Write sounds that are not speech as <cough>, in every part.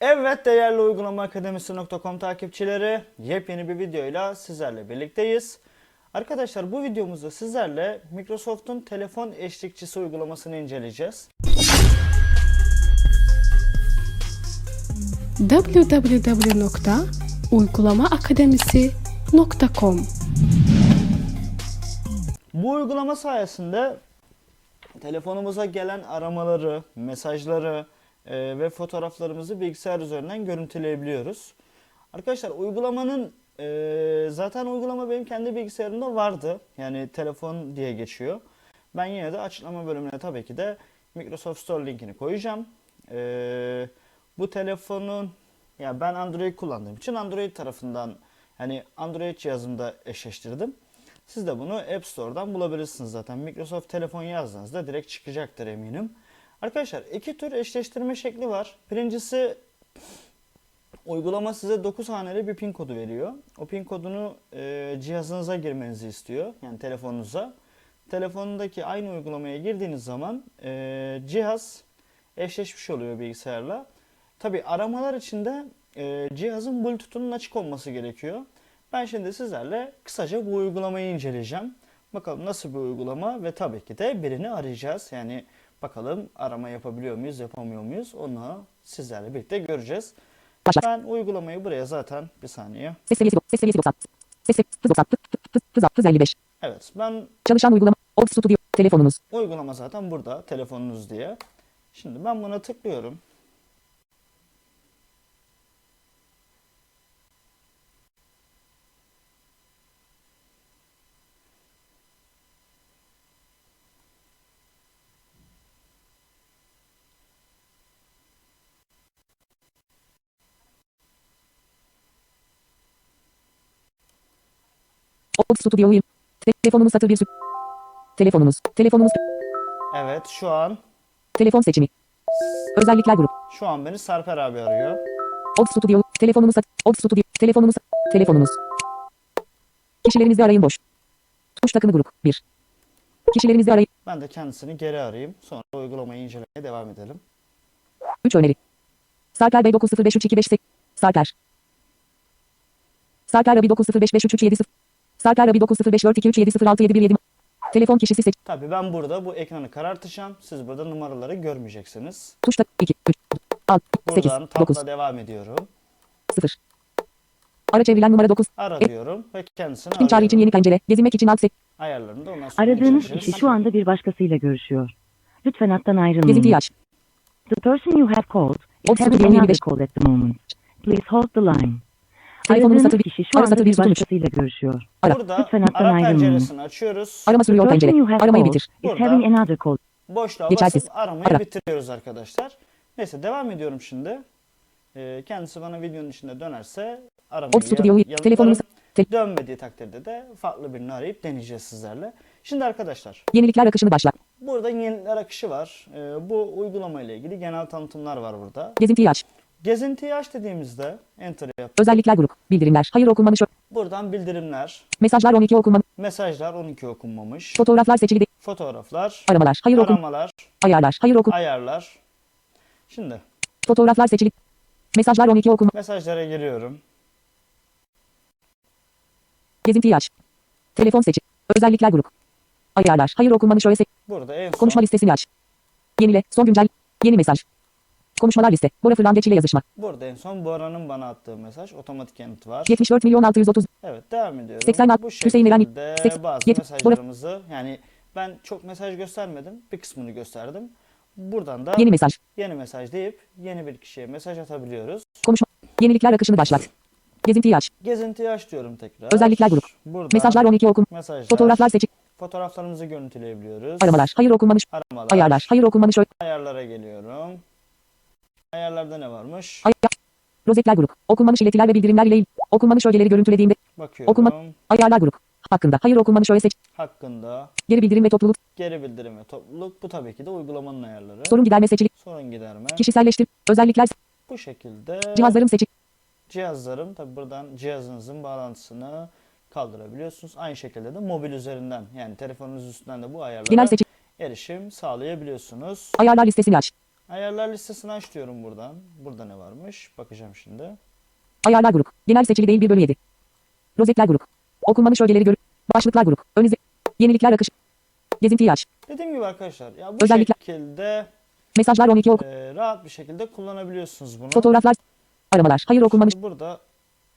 Evet değerli uygulama akademisi.com takipçileri yepyeni bir videoyla sizlerle birlikteyiz. Arkadaşlar bu videomuzda sizlerle Microsoft'un telefon eşlikçisi uygulamasını inceleyeceğiz. www.uygulamaakademisi.com Bu uygulama sayesinde telefonumuza gelen aramaları, mesajları e, ve fotoğraflarımızı bilgisayar üzerinden görüntüleyebiliyoruz. Arkadaşlar uygulamanın e, zaten uygulama benim kendi bilgisayarımda vardı. Yani telefon diye geçiyor. Ben yine de açıklama bölümüne tabii ki de Microsoft Store linkini koyacağım. E, bu telefonun ya ben Android kullandığım için Android tarafından hani Android cihazımda eşleştirdim. Siz de bunu App Store'dan bulabilirsiniz zaten. Microsoft telefon yazdığınızda direkt çıkacaktır eminim. Arkadaşlar iki tür eşleştirme şekli var. Birincisi uygulama size 9 haneli bir pin kodu veriyor. O pin kodunu e, cihazınıza girmenizi istiyor. Yani telefonunuza. Telefonundaki aynı uygulamaya girdiğiniz zaman e, cihaz eşleşmiş oluyor bilgisayarla. Tabi aramalar için de e, cihazın Bluetooth'unun açık olması gerekiyor. Ben şimdi sizlerle kısaca bu uygulamayı inceleyeceğim. Bakalım nasıl bir uygulama ve tabii ki de birini arayacağız. Yani bakalım arama yapabiliyor muyuz, yapamıyor muyuz onu sizlerle birlikte göreceğiz. Başlat. Ben uygulamayı buraya zaten bir saniye. Ses seviyesi, ses seviyesi 90. Ses se- hız 90. Hız, hız, hız 55. Evet ben Çalışan uygulama. Old Studio. Telefonunuz. uygulama zaten burada telefonunuz diye. Şimdi ben buna tıklıyorum. Studio uyum. Te- telefonunuz satır bir sü- Telefonunuz. Telefonunuz. Evet şu an Telefon seçimi. Özellikler grup. şu an beni Sarper abi arıyor. Old Studio. Telefonunuz sat. Old Studio. Telefonunuz. Telefonunuz. Kişilerinizi arayın boş. Tuş takımı grup. 1. Kişilerinizi arayın. Ben de kendisini geri arayayım. Sonra uygulamayı incelemeye devam edelim. 3 öneri. Sarper Bey 9053258. Sarper. Sarper Abi 9055337. Sarper Abi 9054237067117. Telefon kişisi seç. Tabii ben burada bu ekranı karartacağım. Siz burada numaraları görmeyeceksiniz. Tuş tak 2 3 6 8 Buradan 9 tabla devam ediyorum. 0. Ara çevrilen numara 9. Ara diyorum ve kendisini Kim çağrı için arıyorum. yeni pencere. Gezinmek için alt sek. Ayarlarını da ondan sonra Aradığınız kişi şu anda bir başkasıyla görüşüyor. Lütfen hattan Gezintiyi ayrılmayın. aç. The person you have called is having another call at the moment. Please hold the line. Aradığınız satır bir. kişi şu anda satır bir başkasıyla görüşüyor. Ara. Burada Lütfen ara ayrılmayın. penceresini açıyoruz. Arama sürüyor pencere. Aramayı bitir. is Burada- having another call. Boşluğa Geçersiz. basıp aramayı Ara. bitiriyoruz arkadaşlar. Neyse devam ediyorum şimdi. Ee, kendisi bana videonun içinde dönerse aramayı yan- yanıtlarım. Dönmediği takdirde de farklı birini arayıp deneyeceğiz sizlerle. Şimdi arkadaşlar Yenilikler akışını başlat. burada yenilikler akışı var. Ee, bu uygulama ile ilgili genel tanıtımlar var burada. Gezintiyi aç. Gezintiyi aç dediğimizde enter yap. Özellikler grup. Bildirimler. Hayır okunmamış. Buradan bildirimler, Mesajlar 12 okunmamış. mesajlar 12 okunmamış, Fotoğraflar seçili. fotoğraflar, Aramalar. Hayır okun. aramalar, Ayarlar. Hayır okun. ayarlar. Şimdi Fotoğraflar seçili. Mesajlar 12 okunma. mesajlara giriyorum. Gezintiyi aç. Telefon seçi. Özellikler grup. Ayarlar. Hayır okunmamış öyle. Burada en son Konuşma listesini aç. Yenile. Son güncel. Yeni mesaj. Konuşmalar liste. Bora Fırlangeç ile yazışma. Burada en son Bora'nın bana attığı mesaj otomatik yanıt var. 74 milyon 630. Evet devam ediyorum. 86, Bu Hüseyin Eren, şekilde bazı mesajlarımızı yani ben çok mesaj göstermedim. Bir kısmını gösterdim. Buradan da Yeni mesaj. yeni mesaj deyip yeni bir kişiye mesaj atabiliyoruz. Konuşma. Yenilikler akışını başlat. Gezintiyi aç. Gezintiyi aç diyorum tekrar. Özellikler grup. Burada Mesajlar 12 okun. mesajlar, Fotoğraflar seçik. fotoğraflarımızı görüntüleyebiliyoruz. Aramalar. Hayır okunmamış. Aramalar. Ayarlar. Hayır okunmamış. Ayarlara geliyorum. Ayarlarda ne varmış? Ay Rozetler grup. Okunmamış iletiler ve bildirimler ile il- okunmamış ögeleri görüntülediğimde Bakıyorum. okuma ayarlar grup. Hakkında hayır okunmamış öyle seç. Hakkında Geri bildirim ve topluluk. geri bildirim ve topluluk. Bu tabii ki de uygulamanın ayarları. Sorun giderme seçili. Sorun giderme. Kişiselleştir. Özellikler. Bu şekilde Cihazlarım seçik. cihazlarım tabi buradan cihazınızın bağlantısını kaldırabiliyorsunuz. Aynı şekilde de mobil üzerinden yani telefonunuz üstünden de bu ayarlara Genel seçik. erişim sağlayabiliyorsunuz. Ayarlar listesini aç. Ayarlar listesini aç diyorum buradan. Burada ne varmış? Bakacağım şimdi. Ayarlar grup. Genel seçili değil 1 bölü 7. Rozetler grup. Okunmamış ögeleri gör. Başlıklar grup. Ön izle. Yenilikler akışı. Gezintiyi aç. Dediğim gibi arkadaşlar ya bu Özellikle- şekilde Mesajlar 12 oku. e, rahat bir şekilde kullanabiliyorsunuz bunu. Fotoğraflar. Aramalar. Hayır okunmamış. Burada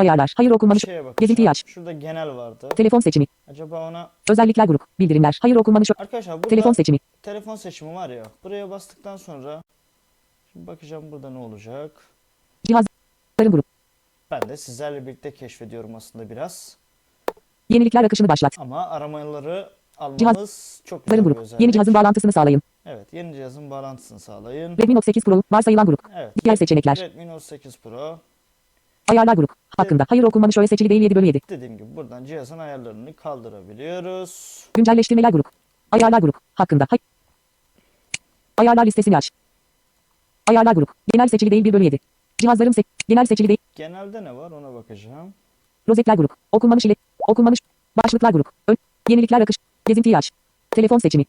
Ayarlar. Hayır bir okunmamış. şeye. Gezintiyi aç. Şurada genel vardı. Telefon seçimi. Acaba ona Özellikler grup. Bildirimler. Hayır okunmamış. ö- arkadaşlar burada Telefon seçimi. telefon seçimi var ya. Buraya bastıktan sonra şimdi bakacağım burada ne olacak. Cihazların grup. Ben de sizlerle birlikte keşfediyorum aslında biraz. Yenilikler akışını başlat. Ama aramaları almamız çok güzel grup. Yeni cihazın bağlantısını sağlayın. Evet, yeni cihazın bağlantısını sağlayın. Redmi Note 8 Pro. Varsayılan grup. Evet. Diğer seçenekler. Redmi Note 8 Pro. Ayarlar grup. Hakkında. Hayır okunmamış öğe seçili değil 7 bölü 7. Dediğim gibi buradan cihazın ayarlarını kaldırabiliyoruz. Güncelleştirmeler grup. Ayarlar grup. Hakkında. Hay Ayarlar listesini aç. Ayarlar grup. Genel seçili değil 1 bölü 7. Cihazların se genel seçili değil. Genelde ne var ona bakacağım. Rozetler grup. Okunmamış ile. Okunmamış. Başlıklar grup. Ön. Yenilikler akış. Gezintiyi aç. Telefon seçimi.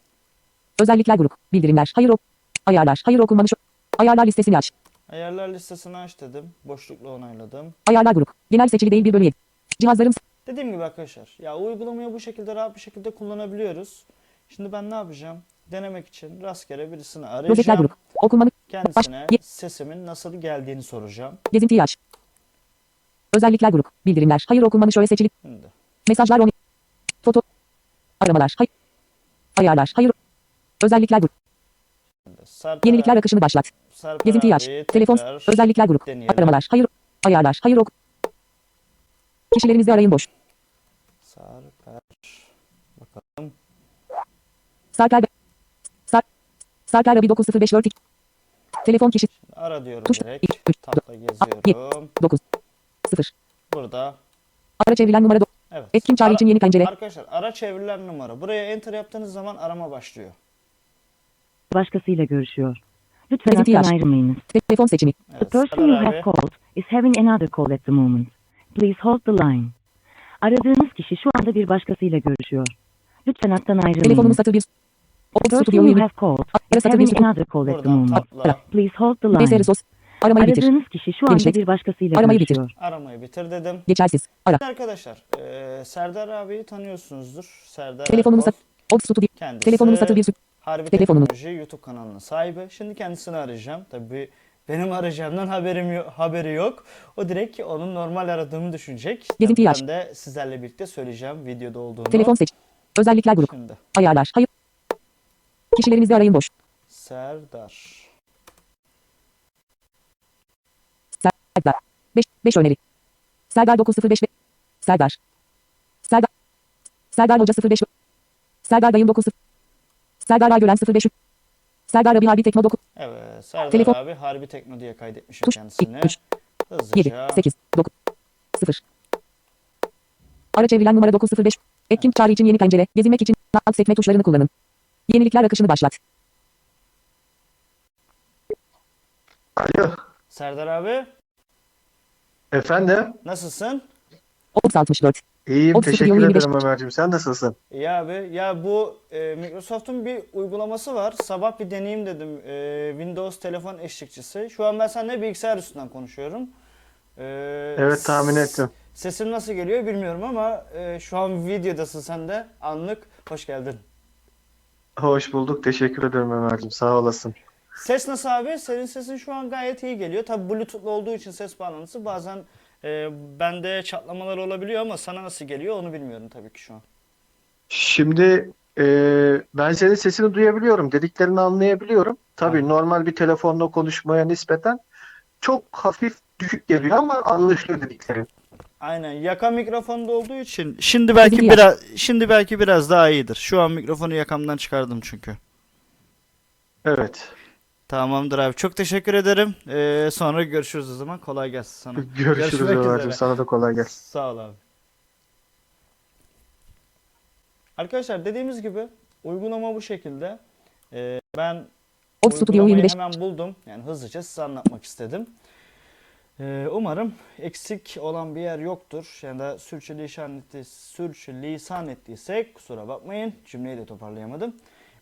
Özellikler grup. Bildirimler. Hayır ok. Ayarlar. Hayır okunmamış. Ayarlar listesini aç. Ayarlar listesini aç dedim. Boşlukla onayladım. Ayarlar grup. Genel seçili değil 1 bölü 7. Cihazların Dediğim gibi arkadaşlar ya uygulamayı bu şekilde rahat bir şekilde kullanabiliyoruz. Şimdi ben ne yapacağım? Denemek için rastgele birisini rozetler arayacağım. grup. Okunmamış. Kendisine Baş- sesimin nasıl geldiğini soracağım. Gezintiyi aç. Özellikler grup. Bildirimler. Hayır okunmamış öğe seçili. Şimdi Mesajlar 10. Foto. Aramalar. Hayır. Ayarlar. Hayır. Özellikler grup. Yenilikler akışını başlat. Sarper Gezintiyi aç. Telefon. Özellikler grup. deneyelim. Aramalar. Hayır. Ayarlar. Hayır ok. Kişilerinizi arayın boş. Sarper. Bakalım. Sarper. Sar. Sarper 1904 Telefon kişi Ara diyorum Tuş- direkt. üç, üç, Tabla geziyorum. 9 0. Burada. Ara çevrilen numara do- Evet. Etkin çağrı Ara- için yeni pencere. Arkadaşlar ara çevrilen numara. Buraya enter yaptığınız zaman arama başlıyor. Başkasıyla görüşüyor. Lütfen hattan ayrılmayınız. Telefon seçimi. The person you have called is having another call at the moment. Please hold the line. Aradığınız kişi şu anda bir başkasıyla görüşüyor. Lütfen hattan ayrılmayınız. satır 1. The person you 20. have called is having 1. another call at the moment. Please hold the line. Aramayı bitir. Aradığınız kişi şu anda Genişlet. bir başkasıyla Aramayı bitir. görüşüyor. Aramayı bitir dedim. Geçersiz. Ara. Arkadaşlar eee, Serdar abiyi tanıyorsunuzdur. Serdar Telefonumuz Erkol. sat. Old Studio. Kendisi Telefonumuz satır 1. Harbi Telefonumuz. Teknoloji YouTube kanalının sahibi. Şimdi kendisini arayacağım. Tabii benim arayacağımdan haberim yok, haberi yok. O direkt onun normal aradığımı düşünecek. Gezintiyi aç. Ben de sizlerle birlikte söyleyeceğim videoda olduğunu. Telefon seç. Özellikler grup. Şimdi Ayarlar. Hayır. Kişilerinizi arayın boş. Serdar. Serdar. 5 5 öneri. Serdar 905 ve Serdar. Serdar. Serdar Hoca 05 Serdar Dayım 9 Serdar Aygören 05 Serdar Abi Harbi Tekno 9 Evet Serdar Telefon. abi Harbi Tekno diye kaydetmişim Tuş. kendisini. 3 7 Hızlıca. 8 9 0 Ara çevrilen numara 905 Etkin çağrı için yeni pencere. Gezinmek için alt sekme tuşlarını kullanın. Yenilikler akışını başlat. Alo. Serdar abi Efendim? nasılsın? Ops 64 İyiyim. Otuz Teşekkür ederim Ömerciğim. Sen nasılsın? İyi abi. Ya bu e, Microsoft'un bir uygulaması var. Sabah bir deneyeyim dedim. E, Windows telefon eşlikçisi. Şu an ben seninle bilgisayar üstünden konuşuyorum. E, Evet, tahmin ettim. Sesim nasıl geliyor bilmiyorum ama e, şu an videodasın sen de. Anlık. Hoş geldin. Hoş bulduk. Teşekkür ederim Ömerciğim. Sağ olasın. Ses nasıl abi? Senin sesin şu an gayet iyi geliyor. Tabi Bluetooth'lu olduğu için ses bağlantısı bazen e, bende çatlamalar olabiliyor ama sana nasıl geliyor onu bilmiyorum tabii ki şu an. Şimdi e, ben senin sesini duyabiliyorum. Dediklerini anlayabiliyorum. Tabii normal bir telefonla konuşmaya nispeten çok hafif düşük geliyor ama anlaşılıyor dediklerin. Aynen yaka mikrofonda olduğu için şimdi belki ya. biraz şimdi belki biraz daha iyidir. Şu an mikrofonu yakamdan çıkardım çünkü. Evet. Tamamdır abi. Çok teşekkür ederim. Ee, sonra görüşürüz o zaman. Kolay gelsin sana. <laughs> Görüşürüz üzere. Sana da kolay gelsin. Sağ ol abi. Arkadaşlar dediğimiz gibi uygulama bu şekilde. Ee, ben Old Studio uygulamayı 25 hemen buldum. Yani hızlıca size anlatmak istedim. Ee, umarım eksik olan bir yer yoktur. Yani da sürçülisan, etti, sürçülisan ettiysek kusura bakmayın. Cümleyi de toparlayamadım.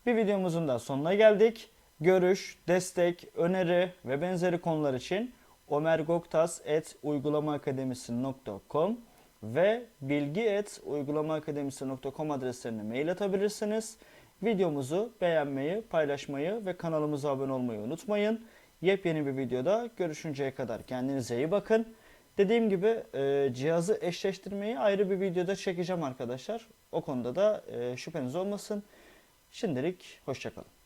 Bir videomuzun da sonuna geldik. Görüş, destek, öneri ve benzeri konular için omergoktas.uygulamaakademisi.com ve bilgi.uygulamaakademisi.com adreslerine mail atabilirsiniz. Videomuzu beğenmeyi, paylaşmayı ve kanalımıza abone olmayı unutmayın. Yepyeni bir videoda görüşünceye kadar kendinize iyi bakın. Dediğim gibi e, cihazı eşleştirmeyi ayrı bir videoda çekeceğim arkadaşlar. O konuda da e, şüpheniz olmasın. Şimdilik hoşçakalın.